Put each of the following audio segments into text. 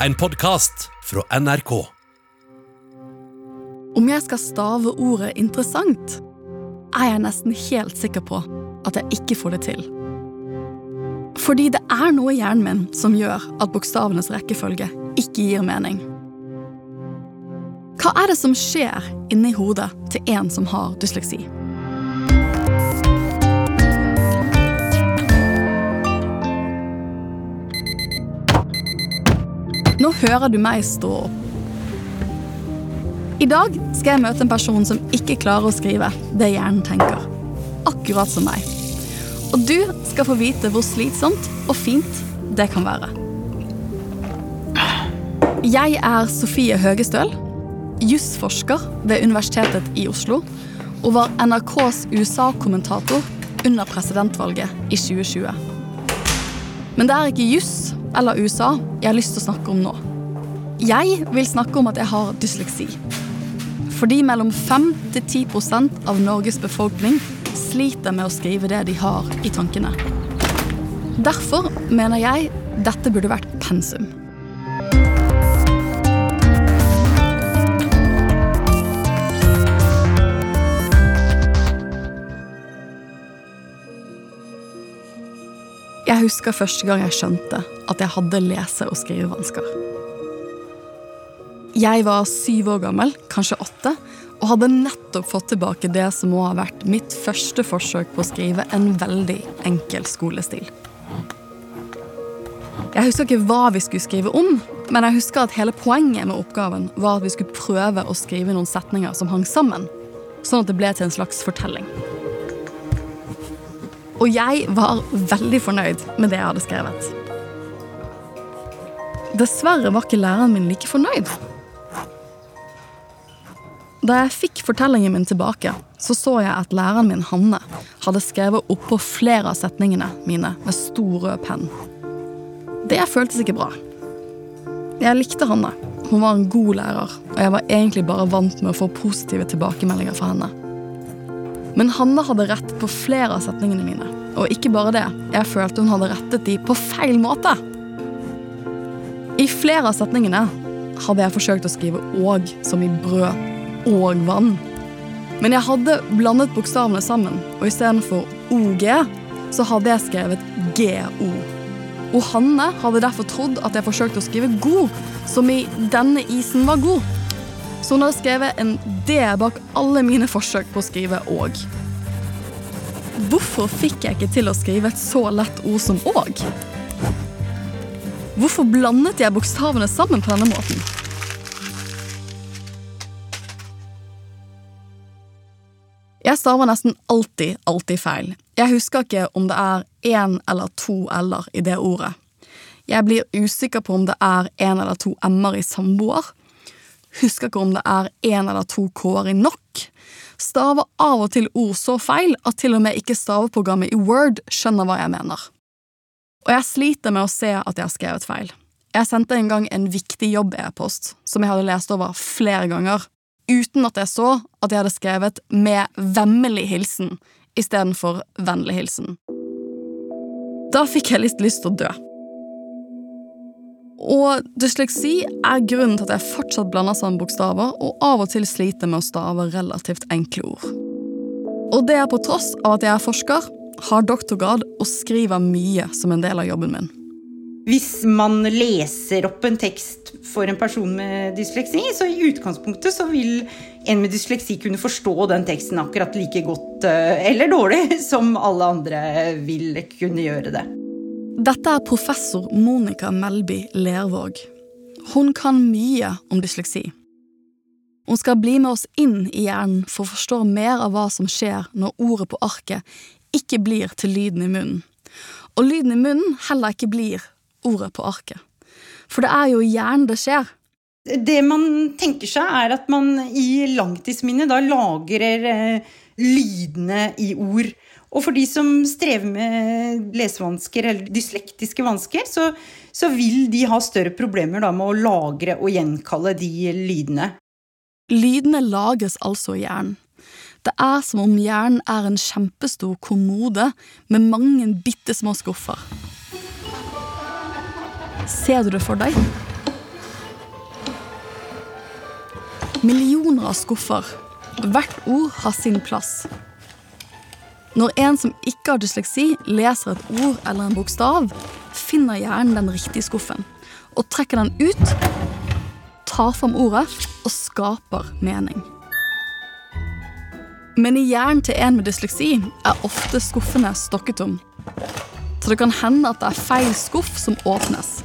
en podkast fra NRK. Om jeg skal stave ordet interessant, er jeg nesten helt sikker på at jeg ikke får det til. Fordi det er noe i hjernen min som gjør at bokstavenes rekkefølge ikke gir mening. Hva er det som skjer inni hodet til en som har dysleksi? Nå hører du meg stå opp. I dag skal jeg møte en person som ikke klarer å skrive det hjernen tenker. Akkurat som meg. Og du skal få vite hvor slitsomt og fint det kan være. Jeg er Sofie Høgestøl, jusforsker ved Universitetet i Oslo og var NRKs USA-kommentator under presidentvalget i 2020. Men det er ikke juss eller USA jeg har lyst til å snakke om nå. Jeg vil snakke om at jeg har dysleksi. Fordi mellom 5 til 10% av Norges befolkning sliter med å skrive det de har i tankene. Derfor mener jeg dette burde vært pensum. Jeg husker første gang jeg skjønte at jeg hadde lese- og skrivevansker. Jeg var syv år gammel, kanskje åtte, og hadde nettopp fått tilbake det som må ha vært mitt første forsøk på å skrive en veldig enkel skolestil. Jeg husker ikke hva vi skulle skrive om, men jeg husker at hele poenget med oppgaven var at vi skulle prøve å skrive noen setninger som hang sammen, sånn at det ble til en slags fortelling. Og jeg var veldig fornøyd med det jeg hadde skrevet. Dessverre var ikke læreren min like fornøyd. Da jeg fikk fortellingen min tilbake, så så jeg at læreren min, Hanne, hadde skrevet oppå flere av setningene mine med stor rød penn. Det føltes ikke bra. Jeg likte Hanne. Hun var en god lærer, og jeg var egentlig bare vant med å få positive tilbakemeldinger fra henne. Men Hanne hadde rett på flere av setningene mine. Og ikke bare det, jeg følte hun hadde rettet de på feil måte. I flere av setningene hadde jeg forsøkt å skrive 'åg' som i brød og vann. Men jeg hadde blandet bokstavene sammen, og istedenfor OG så hadde jeg skrevet GO. Og Hanne hadde derfor trodd at jeg forsøkte å skrive 'god', som i 'denne isen var god'. Så hun hadde skrevet en D bak alle mine forsøk på å skrive òg. Hvorfor fikk jeg ikke til å skrive et så lett ord som òg? Hvorfor blandet jeg bokstavene sammen på denne måten? Staver nesten alltid, alltid feil. Jeg husker ikke om det er én eller to l-er i det ordet. Jeg blir usikker på om det er én eller to m-er i samboer. Husker ikke om det er én eller to k-er i nok. Staver av og til ord så feil at til og med ikke staveprogrammet i Word skjønner hva jeg mener. Og jeg sliter med å se at jeg har skrevet feil. Jeg sendte en gang en viktig jobb-e-post som jeg hadde lest over flere ganger, uten at jeg så at jeg hadde skrevet 'med vemmelig hilsen' istedenfor 'vennlig hilsen'. Da fikk jeg litt lyst til å dø. Og dysleksi er grunnen til at jeg fortsatt blander sammen bokstaver og av og til sliter med å stave relativt enkle ord. Og det er på tross av at jeg er forsker, har doktorgrad og skriver mye som en del av jobben min. Hvis man leser opp en tekst for en person med dysleksi, så i utgangspunktet så vil en med dysleksi kunne forstå den teksten akkurat like godt eller dårlig som alle andre vil kunne gjøre det. Dette er professor Monica Melby Lervåg. Hun kan mye om dysleksi. Hun skal bli med oss inn i hjernen for å forstå mer av hva som skjer når ordet på arket ikke blir til lyden i munnen. Og lyden i munnen heller ikke blir ordet på arket. For det er jo i hjernen det skjer. Det man tenker seg, er at man i langtidsminnet da lagrer eh, lydene i ord. Og for de som strever med lesevansker eller dyslektiske vansker, så, så vil de ha større problemer da, med å lagre og gjenkalle de lydene. Lydene lages altså i hjernen. Det er som om hjernen er en kjempestor kommode med mange bitte små skuffer. Ser du det for deg? Millioner av skuffer. Hvert ord har sin plass. Når en som ikke har dysleksi, leser et ord eller en bokstav, finner hjernen den riktige skuffen og trekker den ut, tar fram ordet og skaper mening. Men i hjernen til en med dysleksi er ofte skuffene stokket om. Så det kan hende at det er feil skuff som åpnes.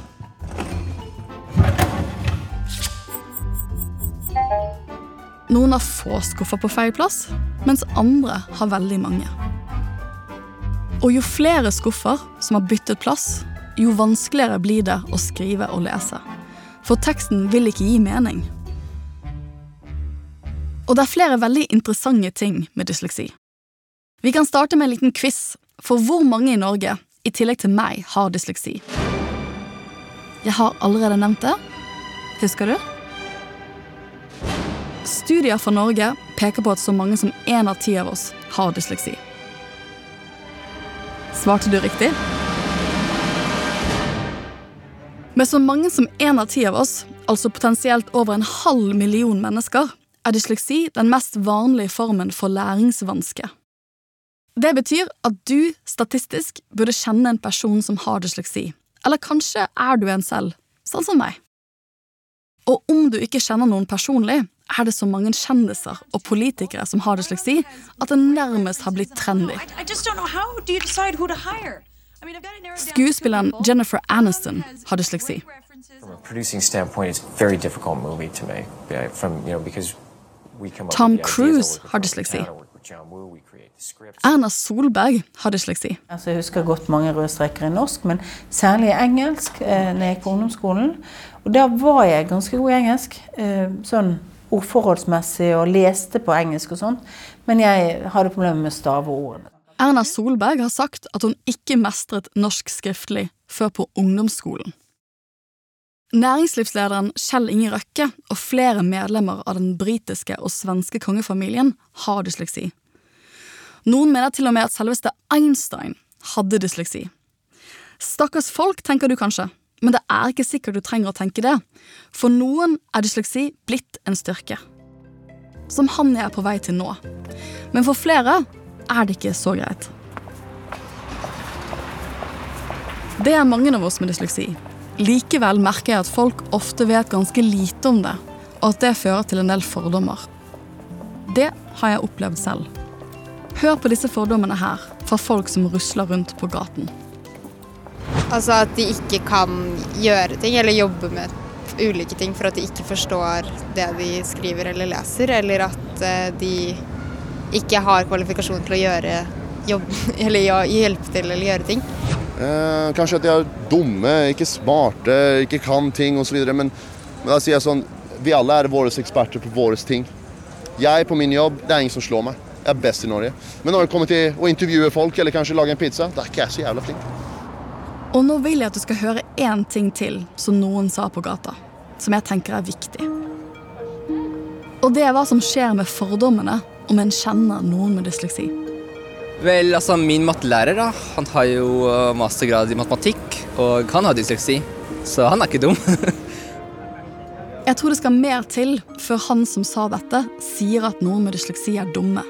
Noen har få skuffer på feil plass, mens andre har veldig mange. Og jo flere skuffer som har byttet plass, jo vanskeligere blir det å skrive og lese. For teksten vil ikke gi mening. Og det er flere veldig interessante ting med dysleksi. Vi kan starte med en liten quiz, for hvor mange i Norge, i tillegg til meg, har dysleksi? Jeg har allerede nevnt det. Husker du? Studier fra Norge peker på at så mange som én av ti av oss har dysleksi. Svarte du riktig? Med så mange som én av ti av oss, altså potensielt over en halv million mennesker, er dysleksi den mest vanlige formen for læringsvanske. Det betyr at du statistisk burde kjenne en person som har dysleksi, eller kanskje er du en selv, sånn som meg. Og om du ikke kjenner noen personlig, er det så mange kjendiser og politikere som har dysleksi, at det nærmest har blitt trendy. Skuespilleren Jennifer Aniston har dysleksi. Tom Cruise har dysleksi. Erna Solberg har dysleksi. Altså, jeg husker godt mange røde streker i norsk, men særlig i engelsk eh, når jeg gikk på ungdomsskolen. Og da var jeg ganske god i engelsk. Eh, sånn ordforholdsmessig og leste på engelsk og sånt. Men jeg hadde problemer med staveordene. Erna Solberg har sagt at hun ikke mestret norsk skriftlig før på ungdomsskolen. Næringslivslederen Kjell Inge Røkke og flere medlemmer av den britiske og svenske kongefamilien har dysleksi. Noen mener til og med at selveste Einstein hadde dysleksi. Stakkars folk, tenker du kanskje, men det er ikke sikkert du trenger å tenke det. For noen er dysleksi blitt en styrke. Som han jeg er på vei til nå. Men for flere er det ikke så greit. Det er mange av oss med dysleksi. Likevel merker jeg at folk ofte vet ganske lite om det, og at det fører til en del fordommer. Det har jeg opplevd selv. Hør på disse fordommene her, fra folk som rusler rundt på gaten. Altså at de ikke kan gjøre ting eller jobbe med ulike ting for at de ikke forstår det de skriver eller leser, eller at eh, de ikke har kvalifikasjon til å gjøre jobb, eller hjelpe til eller gjøre ting. Eh, kanskje at de er dumme, ikke smarte, ikke kan ting osv. Men, men da sier jeg sånn Vi alle er våre eksperter på våre ting. Jeg på min jobb, det er ingen som slår meg. Jeg er best i Norge. Men når det kommer til å intervjue folk eller kanskje lage en pizza, da er ikke jeg så jævla flink. Og nå vil jeg at du skal høre én ting til som noen sa på gata, som jeg tenker er viktig. Og det er hva som skjer med fordommene om en kjenner noen med dysleksi. Vel, altså Min mattelærer da, han har jo uh, mastergrad i matematikk, og han har dysleksi, så han er ikke dum. jeg tror det skal mer til før han som sa dette, sier at noen med dysleksi er dumme,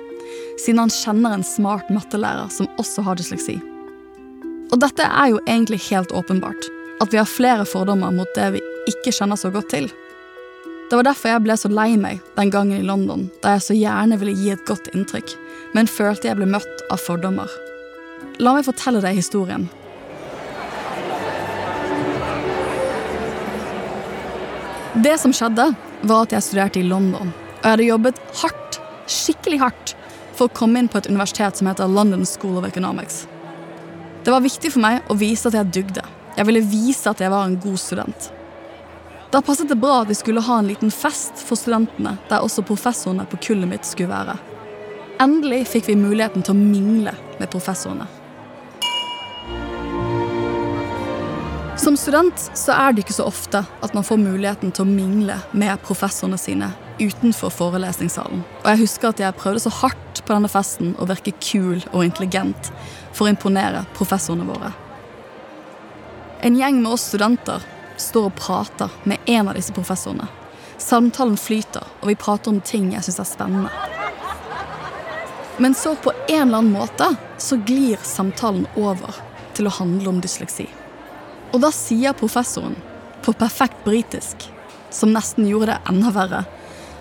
siden han kjenner en smart mattelærer som også har dysleksi. Og dette er jo egentlig helt åpenbart, at vi har flere fordommer mot det vi ikke kjenner så godt til. Det var derfor jeg ble så lei meg den gangen i London, da jeg så gjerne ville gi et godt inntrykk, men følte jeg ble møtt av fordommer. La meg fortelle deg historien. Det som skjedde, var at jeg studerte i London, og jeg hadde jobbet hardt, skikkelig hardt, for å komme inn på et universitet som heter London School of Economics. Det var viktig for meg å vise at jeg dugde. Jeg ville vise at jeg var en god student. Da passet det bra at vi skulle ha en liten fest for studentene, der også professorene på kullet mitt skulle være. Endelig fikk vi muligheten til å mingle med professorene. Som student så er det ikke så ofte at man får muligheten til å mingle med professorene sine utenfor forelesningssalen. Og jeg husker at jeg prøvde så hardt på denne festen og virke kul og intelligent for å imponere professorene våre. En gjeng med oss studenter står og prater med en av disse professorene. Samtalen flyter, og vi prater om ting jeg syns er spennende. Men så på en eller annen måte så glir samtalen over til å handle om dysleksi. Og da sier professoren, på perfekt britisk, som nesten gjorde det enda verre,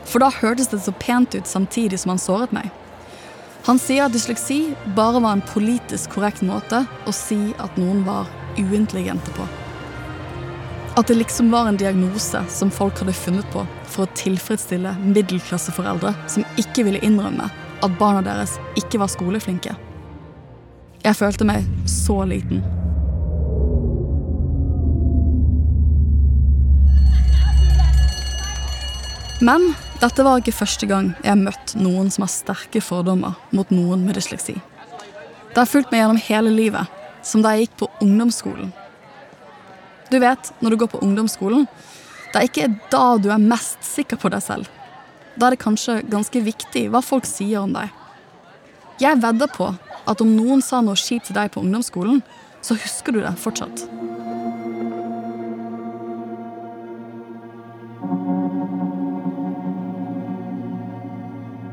for da hørtes det så pent ut samtidig som han såret meg. Han sier at dysleksi bare var en politisk korrekt måte å si at noen var uintelligente på. At det liksom var en diagnose som folk hadde funnet på for å tilfredsstille middelklasseforeldre som ikke ville innrømme at barna deres ikke var skoleflinke. Jeg følte meg så liten. Men dette var ikke første gang jeg har møtt noen som har sterke fordommer mot noen med dysleksi. Det har fulgt meg gjennom hele livet, som da jeg gikk på ungdomsskolen. Du vet, når du går på ungdomsskolen, det er ikke da du er mest sikker på deg selv. Da er det kanskje ganske viktig hva folk sier om deg. Jeg vedder på at om noen sa noe kjipt til deg på ungdomsskolen, så husker du det fortsatt.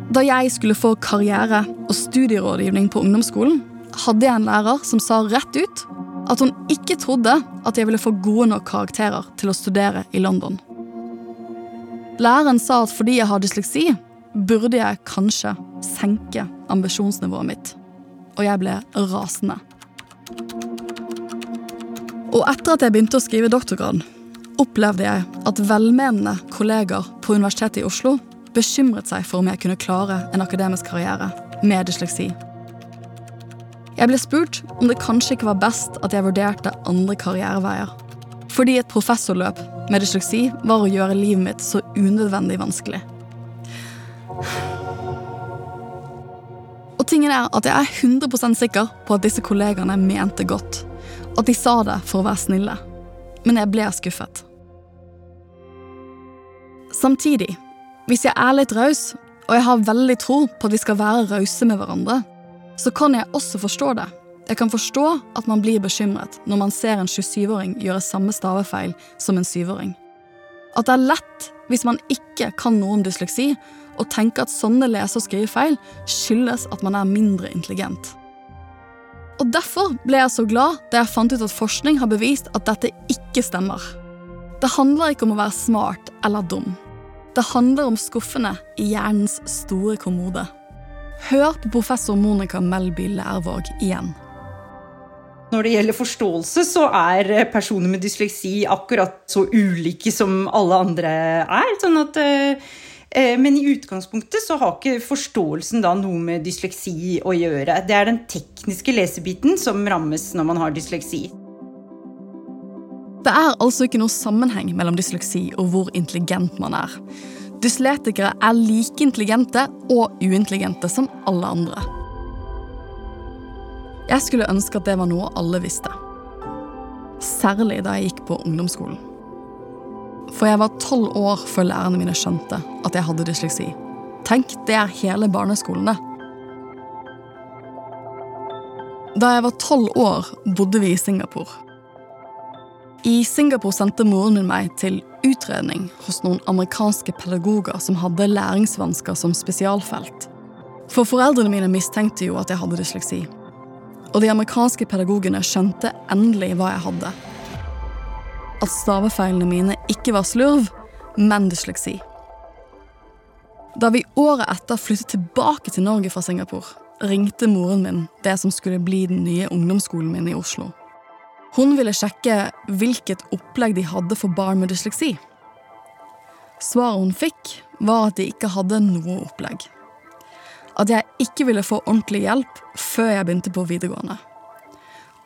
Da jeg skulle få karriere og studierådgivning på ungdomsskolen, hadde jeg en lærer som sa rett ut at hun ikke trodde at jeg ville få gode nok karakterer til å studere i London. Læreren sa at fordi jeg har dysleksi, burde jeg kanskje senke ambisjonsnivået mitt. Og jeg ble rasende. Og etter at jeg begynte å skrive doktorgrad, opplevde jeg at velmenende kolleger på Universitetet i Oslo bekymret seg for om jeg kunne klare en akademisk karriere med dysleksi. Jeg ble spurt om det kanskje ikke var best at jeg vurderte andre karriereveier. Fordi et professorløp med dysleksi var å gjøre livet mitt så unødvendig vanskelig. Og tingen er at jeg er 100% sikker på at disse kollegaene mente godt. At de sa det for å være snille. Men jeg ble skuffet. Samtidig, hvis jeg er litt raus, og jeg har veldig tro på at vi skal være rause med hverandre, så kan jeg også forstå det. Jeg kan forstå at man blir bekymret når man ser en 27-åring gjøre samme stavefeil som en 7-åring. At det er lett, hvis man ikke kan noe om dysleksi, å tenke at sånne lese- og skrivefeil skyldes at man er mindre intelligent. Og Derfor ble jeg så glad da jeg fant ut at forskning har bevist at dette ikke stemmer. Det handler ikke om å være smart eller dum. Det handler om skuffene i hjernens store kommode. Hør på professor Monica Melby Lærvåg igjen. Når det gjelder forståelse, så er personer med dysleksi akkurat så ulike som alle andre er. Sånn at, eh, men i utgangspunktet så har ikke forståelsen da noe med dysleksi å gjøre. Det er den tekniske lesebiten som rammes når man har dysleksi. Det er altså ikke noe sammenheng mellom dysleksi og hvor intelligent man er. Dysletikere er like intelligente og uintelligente som alle andre. Jeg skulle ønske at det var noe alle visste. Særlig da jeg gikk på ungdomsskolen. For jeg var tolv år før lærerne mine skjønte at jeg hadde dysleksi. Tenk, det er hele barneskolen, det. Da jeg var tolv år, bodde vi i Singapore. I Singapore sendte moren min meg til utredning hos noen amerikanske pedagoger som hadde læringsvansker som spesialfelt. For foreldrene mine mistenkte jo at jeg hadde dysleksi. Og de amerikanske pedagogene skjønte endelig hva jeg hadde. At stavefeilene mine ikke var slurv, men dysleksi. Da vi året etter flyttet tilbake til Norge fra Singapore, ringte moren min det som skulle bli den nye ungdomsskolen min i Oslo. Hun ville sjekke hvilket opplegg de hadde for barn med dysleksi. Svaret hun fikk, var at de ikke hadde noe opplegg at jeg ikke ville få ordentlig hjelp før jeg begynte på videregående.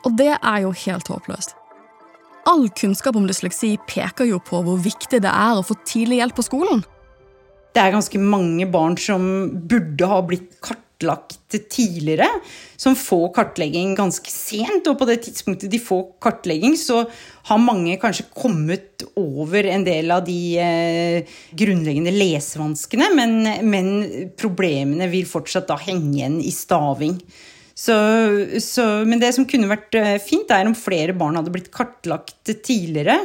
Og det er jo helt håpløst. All kunnskap om dysleksi peker jo på hvor viktig det er å få tidlig hjelp på skolen. Det er ganske mange barn som burde ha blitt kartlagt tidligere, som får kartlegging ganske sent. Og på det tidspunktet de får kartlegging, så har mange kanskje kommet over en del av de eh, grunnleggende lesevanskene, men, men, problemene vil fortsatt da henge igjen i staving. Så, så, men det som kunne vært eh, fint, er om flere barn hadde blitt kartlagt tidligere.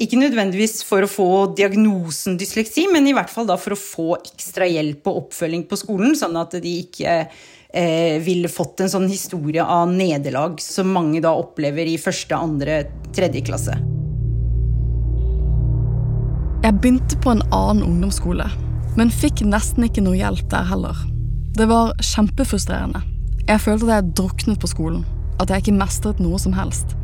Ikke nødvendigvis for å få diagnosen dysleksi, men i hvert fall da for å få ekstra hjelp og oppfølging på skolen, sånn at de ikke eh, ville fått en sånn historie av nederlag som mange da opplever i første, andre, tredje klasse. Jeg begynte på en annen ungdomsskole, men fikk nesten ikke noe hjelp der heller. Det var kjempefrustrerende. Jeg følte at jeg druknet på skolen, at jeg ikke mestret noe som helst.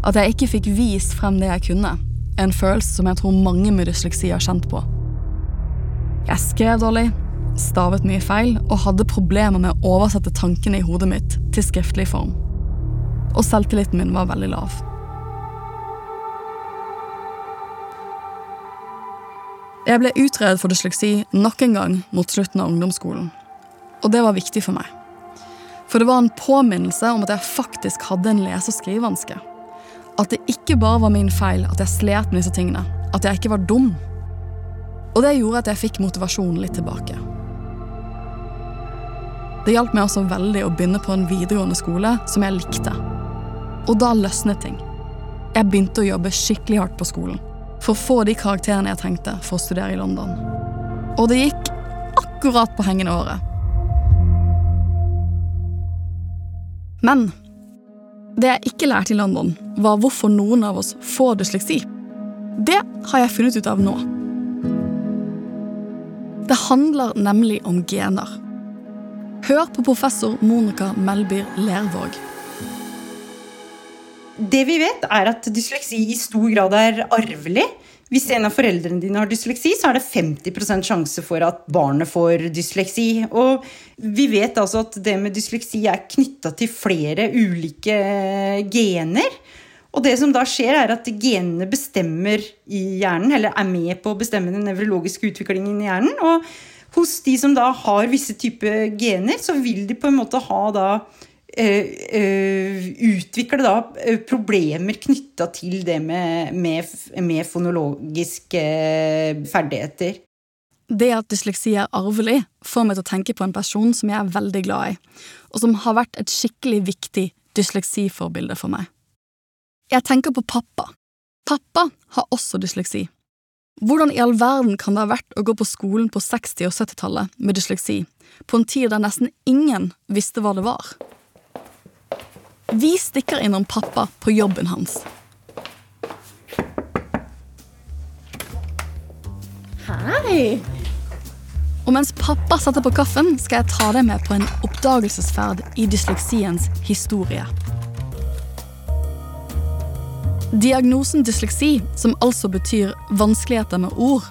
At jeg ikke fikk vist frem det jeg kunne. En følelse som jeg tror mange med dysleksi har kjent på. Jeg skrev dårlig, stavet mye feil og hadde problemer med å oversette tankene i hodet mitt til skriftlig form. Og selvtilliten min var veldig lav. Jeg ble utredet for dysleksi nok en gang mot slutten av ungdomsskolen. Og det var viktig for meg. For det var en påminnelse om at jeg faktisk hadde en lese- og skrivevanske. At det ikke bare var min feil at jeg slet med disse tingene. At jeg ikke var dum. Og det gjorde at jeg fikk motivasjonen litt tilbake. Det hjalp meg også veldig å begynne på en videregående skole som jeg likte. Og da løsnet ting. Jeg begynte å jobbe skikkelig hardt på skolen for å få de karakterene jeg trengte for å studere i London. Og det gikk akkurat på hengende året. Men det jeg ikke lærte i London, var hvorfor noen av oss får dysleksi. Det har jeg funnet ut av nå. Det handler nemlig om gener. Hør på professor Monica Melbyr Lervåg. Det vi vet, er at dysleksi i stor grad er arvelig. Hvis en av foreldrene dine har dysleksi, så er det 50% sjanse for at barnet får dysleksi. Og vi vet altså at det med dysleksi er knytta til flere ulike gener. Og det som da skjer, er at genene bestemmer i hjernen, eller er med på å bestemme den nevrologiske utviklingen i hjernen. Og hos de som da har visse typer gener, så vil de på en måte ha da utvikle da uh, problemer knytta til det med, med, med fonologiske ferdigheter. Det at dysleksi er arvelig, får meg til å tenke på en person som jeg er veldig glad i, og som har vært et skikkelig viktig dysleksiforbilde for meg. Jeg tenker på pappa. Pappa har også dysleksi. Hvordan i all verden kan det ha vært å gå på skolen på 60- og 70-tallet med dysleksi, på en tid der nesten ingen visste hva det var? Vi stikker innom pappa på jobben hans. Hei! Og mens pappa setter på kaffen, skal jeg ta deg med på en oppdagelsesferd i dysleksiens historie. Diagnosen dysleksi, som altså betyr vanskeligheter med ord,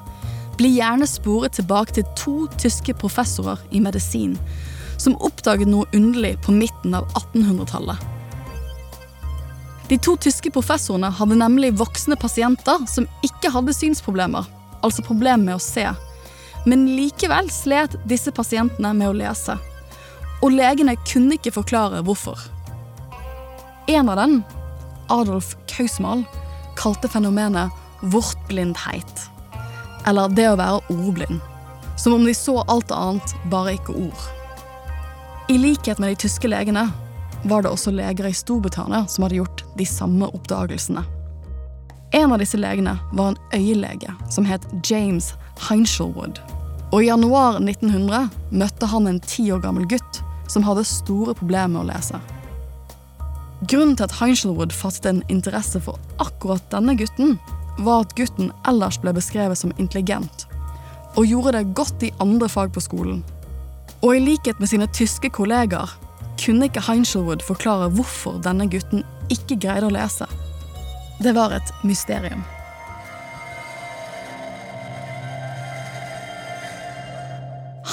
blir gjerne sporet tilbake til to tyske professorer i medisin som oppdaget noe underlig på midten av 1800-tallet. De to tyske professorene hadde nemlig voksne pasienter som ikke hadde synsproblemer, altså problemer med å se. Men likevel slet disse pasientene med å lese. Og legene kunne ikke forklare hvorfor. En av dem, Adolf Kausmal, kalte fenomenet vortblindheit. Eller det å være ordblind. Som om de så alt annet, bare ikke ord. I likhet med de tyske legene var det også leger i Storbritannia som hadde gjort de samme oppdagelsene. En av disse legene var en øyelege som het James Heinshelwood. Og i januar 1900 møtte han en ti år gammel gutt som hadde store problemer med å lese. Grunnen til at Heinshelwood fattet en interesse for akkurat denne gutten, var at gutten ellers ble beskrevet som intelligent, og gjorde det godt i andre fag på skolen. Og i likhet med sine tyske kollegaer kunne ikke Heinchelwood forklare hvorfor denne gutten ikke greide å lese. Det var et mysterium.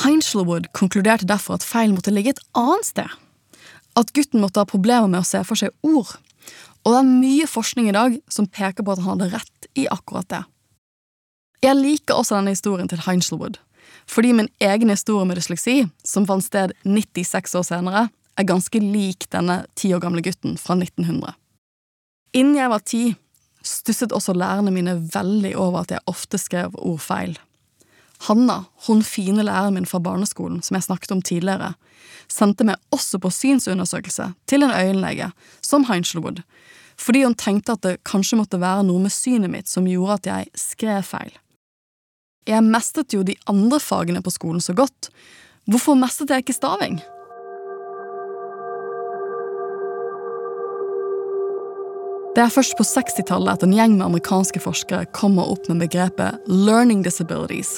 Heinchelwood konkluderte derfor at feilen måtte ligge et annet sted. At gutten måtte ha problemer med å se for seg ord. Og det er mye forskning i dag som peker på at han hadde rett i akkurat det. Jeg liker også denne historien til Heinchelwood, fordi min egen historie med dysleksi, som fant sted 96 år senere, er ganske lik denne ti år gamle gutten fra 1900. Innen jeg var ti, stusset også lærerne mine veldig over at jeg ofte skrev ord feil. Hanna, hun fine læreren min fra barneskolen som jeg snakket om tidligere, sendte meg også på synsundersøkelse til en øyenlege, som Heinchelwood, fordi hun tenkte at det kanskje måtte være noe med synet mitt som gjorde at jeg skrev feil. Jeg mestret jo de andre fagene på skolen så godt, hvorfor mestret jeg ikke staving? Det er først på 60-tallet at en gjeng med amerikanske forskere kommer opp med begrepet 'learning disabilities',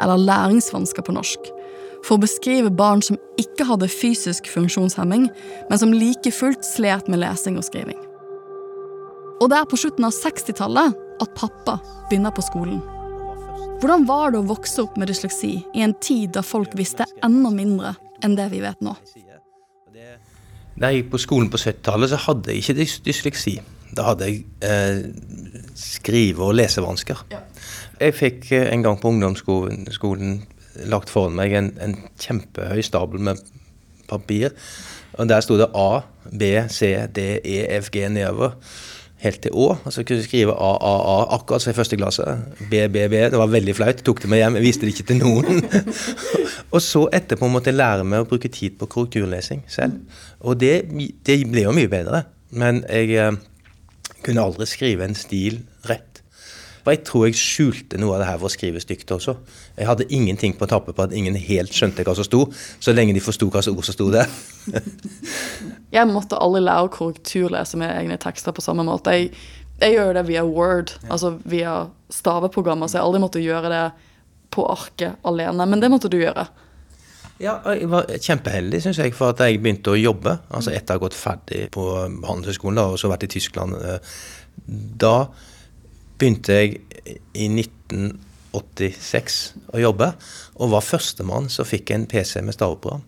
eller læringsvansker på norsk, for å beskrive barn som ikke hadde fysisk funksjonshemming, men som like fullt slet med lesing og skriving. Og det er på slutten av 60-tallet at pappa begynner på skolen. Hvordan var det å vokse opp med dysleksi i en tid da folk visste enda mindre enn det vi vet nå? Da jeg gikk på skolen på 70-tallet, så hadde jeg ikke dys dysleksi. Da hadde jeg eh, skrive- og lesevansker. Jeg fikk eh, en gang på ungdomsskolen skolen lagt foran meg en, en kjempehøy stabel med papir. Og der sto det A, B, C, D, E, F, G nedover. Helt til Å. Og så kunne du skrive A, A, A akkurat som i første klasse. B, B, B. Det var veldig flaut. Tok det med hjem. Jeg viste det ikke til noen. og så etterpå måtte jeg lære meg å bruke tid på korrekturlesing selv. Og det, det ble jo mye bedre. Men jeg eh, kunne aldri skrive en stil rett. Og jeg tror jeg skjulte noe av det her for å skrive stygt også. Jeg hadde ingenting på tappet på at ingen helt skjønte hva som sto, så lenge de forsto hva slags ord som sto der. Jeg måtte aldri lære å korrekturlese med egne tekster på samme måte. Jeg, jeg gjør det via Word, altså via staveprogrammer, så jeg aldri måtte gjøre det på arket alene. Men det måtte du gjøre. Ja, jeg var kjempeheldig, syns jeg, for at jeg begynte å jobbe. Altså etter å ha gått ferdig på Handelshøyskolen og så vært i Tyskland. eh, Da begynte jeg i 1986 å jobbe, og var førstemann som fikk en PC med staveprogram.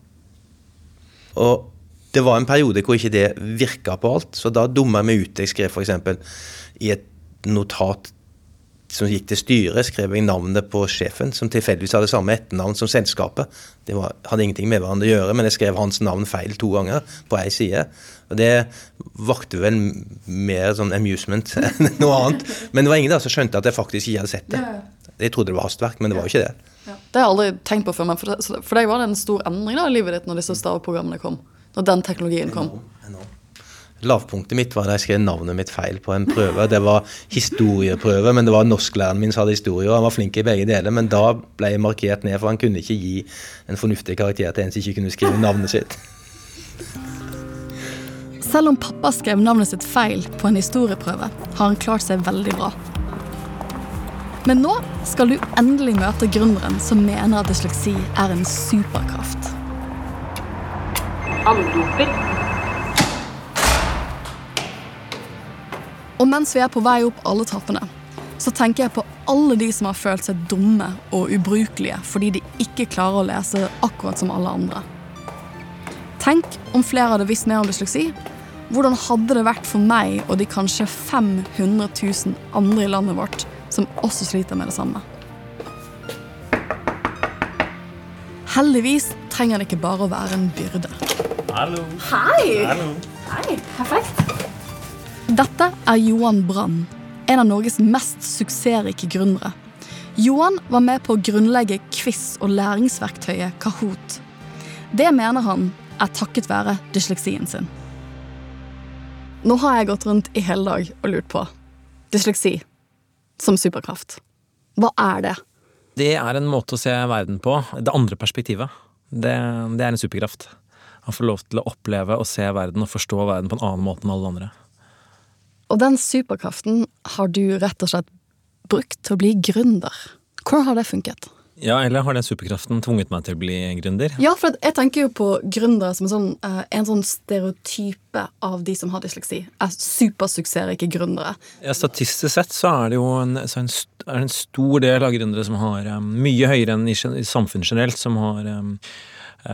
Og det var en periode hvor ikke det virka på alt, så da dumma jeg meg ut. Jeg skrev f.eks. i et notat som gikk til styret, skrev jeg navnet på sjefen, som tilfeldigvis hadde samme etternavn som selskapet. Det var, hadde ingenting med hverandre å gjøre, men jeg skrev hans navn feil to ganger på ei side. Og Det vakte vel mer sånn amusement enn noe annet. Men det var ingen der som skjønte at jeg faktisk ikke hadde sett det. Jeg trodde det var hastverk, men det var jo ikke det. Det har jeg aldri tenkt på før, men for, det, deg var det en stor endring da, i livet ditt når disse staveprogrammene kom? Når den teknologien kom? Lavpunktet mitt var da jeg skrev navnet mitt feil på en prøve. Det var historieprøve, men det var norsklæreren min som hadde historie, og han var flink i begge deler. Men da ble jeg markert ned, for han kunne ikke gi en fornuftig karakter til en som ikke kunne skrive navnet sitt. Selv om pappa skrev navnet sitt feil på en historieprøve, har han klart seg veldig bra. Men nå skal du endelig møte gründeren som mener at dysleksi er en superkraft. Og mens vi er på vei opp alle trappene, så tenker jeg på alle de som har følt seg dumme og ubrukelige fordi de ikke klarer å lese akkurat som alle andre. Tenk om flere hadde visst mer om dysleksi. Hvordan hadde det vært for meg og de kanskje 500 000 andre i landet vårt som også sliter med det samme? Heldigvis trenger det ikke bare å være en byrde. Hallo. Hei! Hallo. Hei, perfekt. Dette er Johan Brann, en av Norges mest suksessrike gründere. Johan var med på å grunnlegge quiz- og læringsverktøyet Kahoot. Det mener han er takket være dysleksien sin. Nå har jeg gått rundt i hele dag og lurt på dysleksi som superkraft. Hva er det? Det er en måte å se verden på. Det andre perspektivet. Det, det er en superkraft. Å få lov til å oppleve og se verden og forstå verden på en annen måte enn alle andre. Og den superkraften har du rett og slett brukt til å bli gründer. Hvordan har det funket? Ja, eller har den superkraften tvunget meg til å bli gründer? Ja, for jeg tenker jo på gründere som en sånn, eh, en sånn stereotype av de som har dysleksi. Er supersuksessrike gründere. Ja, statistisk sett så er det jo en, så en, en stor del av gründere som har um, mye høyere enn i, i samfunnet generelt, som har um,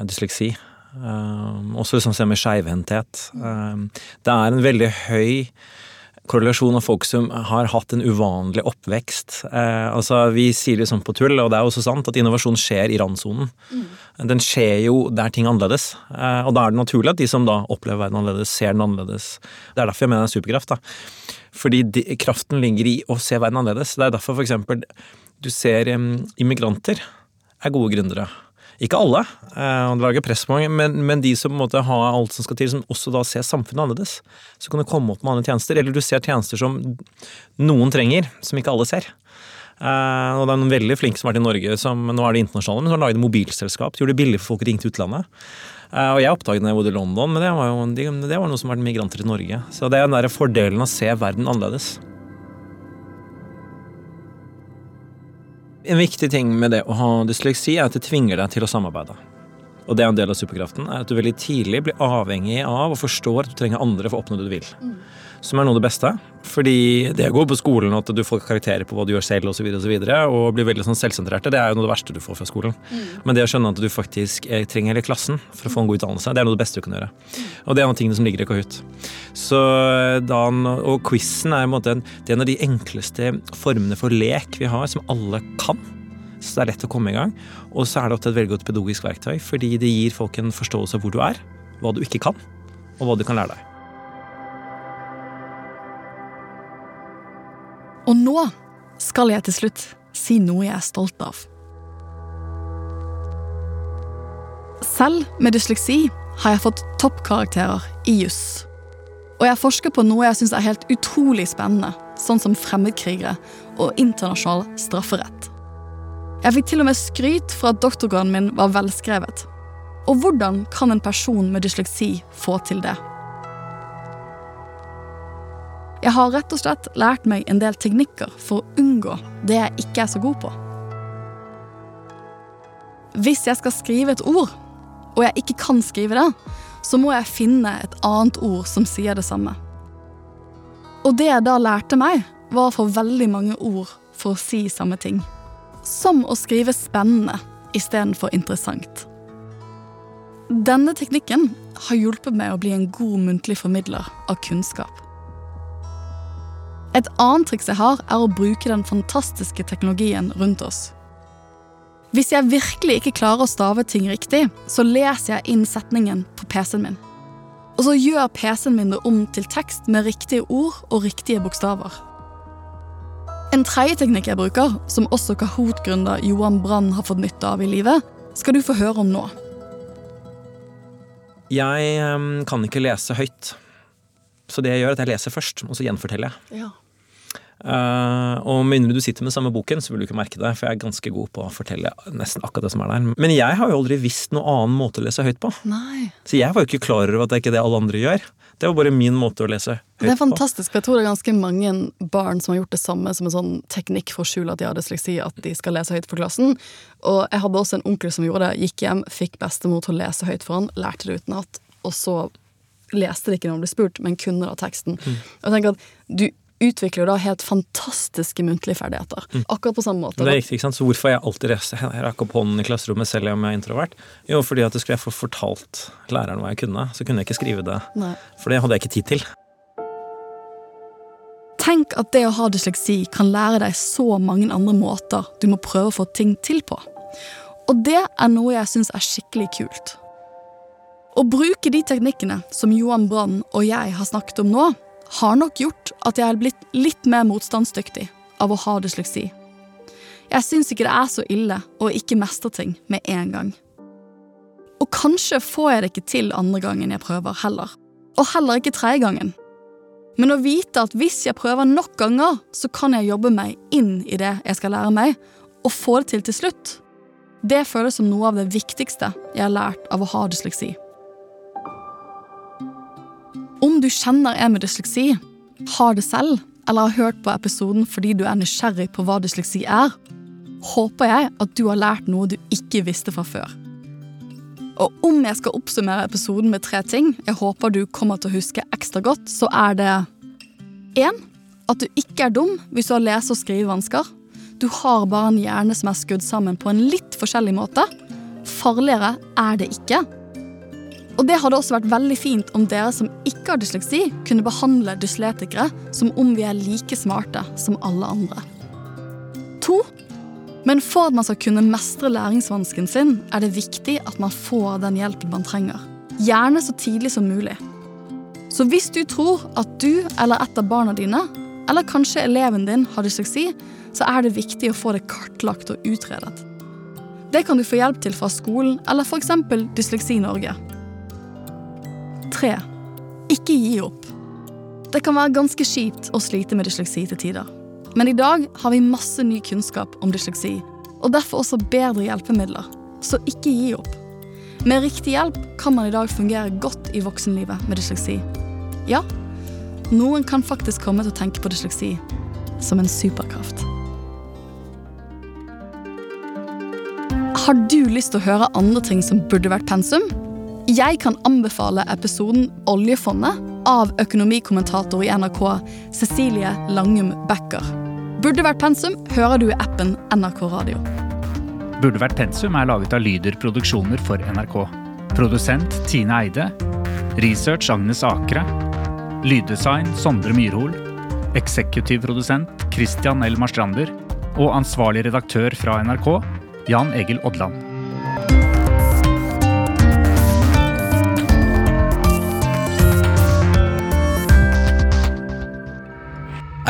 dysleksi. Um, også liksom se med skeivhendthet. Det er en veldig høy korrelasjon av folk som har hatt en uvanlig oppvekst. Eh, altså, Vi sier det sånn på tull, og det er også sant, at innovasjon skjer i randsonen. Den skjer jo der ting er annerledes. Eh, og da er det naturlig at de som da opplever verden annerledes, ser den annerledes. Det er derfor jeg mener det er superkraft. da. Fordi de, kraften ligger i å se verden annerledes. Det er derfor for eksempel du ser um, immigranter er gode gründere. Ikke alle, eh, og det lager press på mange, men, men de som måtte ha har alt som skal til, som også da ser samfunnet annerledes. Så kan du komme opp med andre tjenester, eller du ser tjenester som noen trenger, som ikke alle ser. Uh, og det er noen veldig flinke som har vært i Norge, som nå er det internasjonale, men som har laget mobilselskap. De gjorde det billig for folk å ringe til utlandet. Uh, og jeg oppdaget det da jeg bodde i London, men det var jo de, det var noe som var migranter i Norge. Så det er den der fordelen å se verden annerledes. En viktig ting med det å ha dysleksi er at det tvinger deg til å samarbeide. Og det er en del av superkraften, er at du veldig tidlig blir avhengig av og forstår at du trenger andre for å oppnå det du vil. Mm som er noe av det beste. Fordi det å gå på skolen, at du får karakterer på hva du gjør selv osv., og, så videre, og blir veldig sånn selvsentrerte, det er jo noe av det verste du får fra skolen. Mm. Men det å skjønne at du faktisk eh, trenger hele klassen for å få en god utdannelse, det er noe av det beste du kan gjøre. Mm. Og det er en av tingene som ligger i Kahoot. Så Dan, og quizen er, en, måte, det er en av de enkleste formene for lek vi har, som alle kan. Så det er lett å komme i gang. Og så er det ofte et veldig godt pedagogisk verktøy, fordi det gir folk en forståelse av hvor du er, hva du ikke kan, og hva du kan lære deg. Og nå skal jeg til slutt si noe jeg er stolt av. Selv med dysleksi har jeg fått toppkarakterer i juss. Og jeg forsker på noe jeg syns er helt utrolig spennende, sånn som fremmedkrigere og internasjonal strafferett. Jeg fikk til og med skryt for at doktorgraden min var velskrevet. Og hvordan kan en person med dysleksi få til det? Jeg har rett og slett lært meg en del teknikker for å unngå det jeg ikke er så god på. Hvis jeg skal skrive et ord, og jeg ikke kan skrive det, så må jeg finne et annet ord som sier det samme. Og det jeg da lærte meg, var å få veldig mange ord for å si samme ting. Som å skrive spennende istedenfor interessant. Denne teknikken har hjulpet meg å bli en god muntlig formidler av kunnskap. Et annet triks jeg har, er å bruke den fantastiske teknologien rundt oss. Hvis jeg virkelig ikke klarer å stave ting riktig, så leser jeg inn setningen på PC-en min. Og så gjør PC-en min det om til tekst med riktige ord og riktige bokstaver. En tredje teknikk jeg bruker, som også Kahoot-gründer Johan Brann har fått nytte av i livet, skal du få høre om nå. Jeg um, kan ikke lese høyt. Så det jeg gjør, er at jeg leser først, og så gjenforteller jeg. Ja. Uh, og med mindre du sitter med samme boken, så vil du ikke merke det, for jeg er ganske god på å fortelle nesten akkurat det som er der. Men jeg har jo aldri visst noen annen måte å lese høyt på. Nei. Så jeg var jo ikke klar over at det er ikke det alle andre gjør. Det var bare min måte å lese høyt på. Det er fantastisk, jeg tror det er ganske mange barn som har gjort det samme som en sånn teknikk for å skjule at de har dysleksi, at de skal lese høyt for klassen. Og jeg hadde også en onkel som gjorde det. Gikk hjem, fikk bestemor til å lese høyt for han, lærte det utenat, og så leste det ikke når han ble spurt, men kunne da teksten. Mm. Og jeg tenker at du utvikler da helt fantastiske muntlige ferdigheter. Mm. Akkurat på samme måte. Det er riktig, ikke sant? Så hvorfor jeg alltid rakk opp hånden i klasserommet selv om jeg er introvert? Jo, fordi at det skulle jeg få fortalt læreren hva jeg kunne. Så kunne jeg ikke skrive det. Nei. For det hadde jeg ikke tid til. Tenk at det å ha dysleksi kan lære deg så mange andre måter du må prøve å få ting til på. Og det er noe jeg syns er skikkelig kult. Å bruke de teknikkene som Johan Brann og jeg har snakket om nå, har nok gjort at jeg er blitt litt mer motstandsdyktig av å ha dysleksi. Jeg syns ikke det er så ille å ikke mestre ting med en gang. Og kanskje får jeg det ikke til andre gangen jeg prøver heller. Og heller ikke tredje gangen. Men å vite at hvis jeg prøver nok ganger, så kan jeg jobbe meg inn i det jeg skal lære meg, og få det til til slutt, det føles som noe av det viktigste jeg har lært av å ha dysleksi. Om du kjenner en med dysleksi, har det selv, eller har hørt på episoden fordi du er nysgjerrig på hva dysleksi er, håper jeg at du har lært noe du ikke visste fra før. Og om jeg skal oppsummere episoden med tre ting jeg håper du kommer til å huske ekstra godt, så er det 1. At du ikke er dum hvis du har lese- og skrivevansker. Du har bare en hjerne som er skrudd sammen på en litt forskjellig måte. Farligere er det ikke. Og det hadde også vært veldig fint om dere som ikke har dysleksi, kunne behandle dysletikere som om vi er like smarte som alle andre. To. Men for at man skal kunne mestre læringsvansken sin, er det viktig at man får den hjelpen man trenger. Gjerne så tidlig som mulig. Så hvis du tror at du eller et av barna dine, eller kanskje eleven din, har dysleksi, så er det viktig å få det kartlagt og utredet. Det kan du få hjelp til fra skolen eller f.eks. Dysleksi Norge. 3. Ikke gi opp. Det kan være ganske kjipt å slite med dysleksi til tider. Men i dag har vi masse ny kunnskap om dysleksi, og derfor også bedre hjelpemidler. Så ikke gi opp. Med riktig hjelp kan man i dag fungere godt i voksenlivet med dysleksi. Ja, noen kan faktisk komme til å tenke på dysleksi som en superkraft. Har du lyst til å høre andre ting som burde vært pensum? Jeg kan anbefale episoden Oljefondet av økonomikommentator i NRK Cecilie Langum Becker. Burde vært pensum hører du i appen NRK Radio. Burde vært pensum er laget av Lyder Produksjoner for NRK. Produsent Tine Eide. Research Agnes Akre. Lyddesign Sondre Myrhol. Eksekutiv produsent Christian L. Marstrander. Og ansvarlig redaktør fra NRK Jan Egil Odland.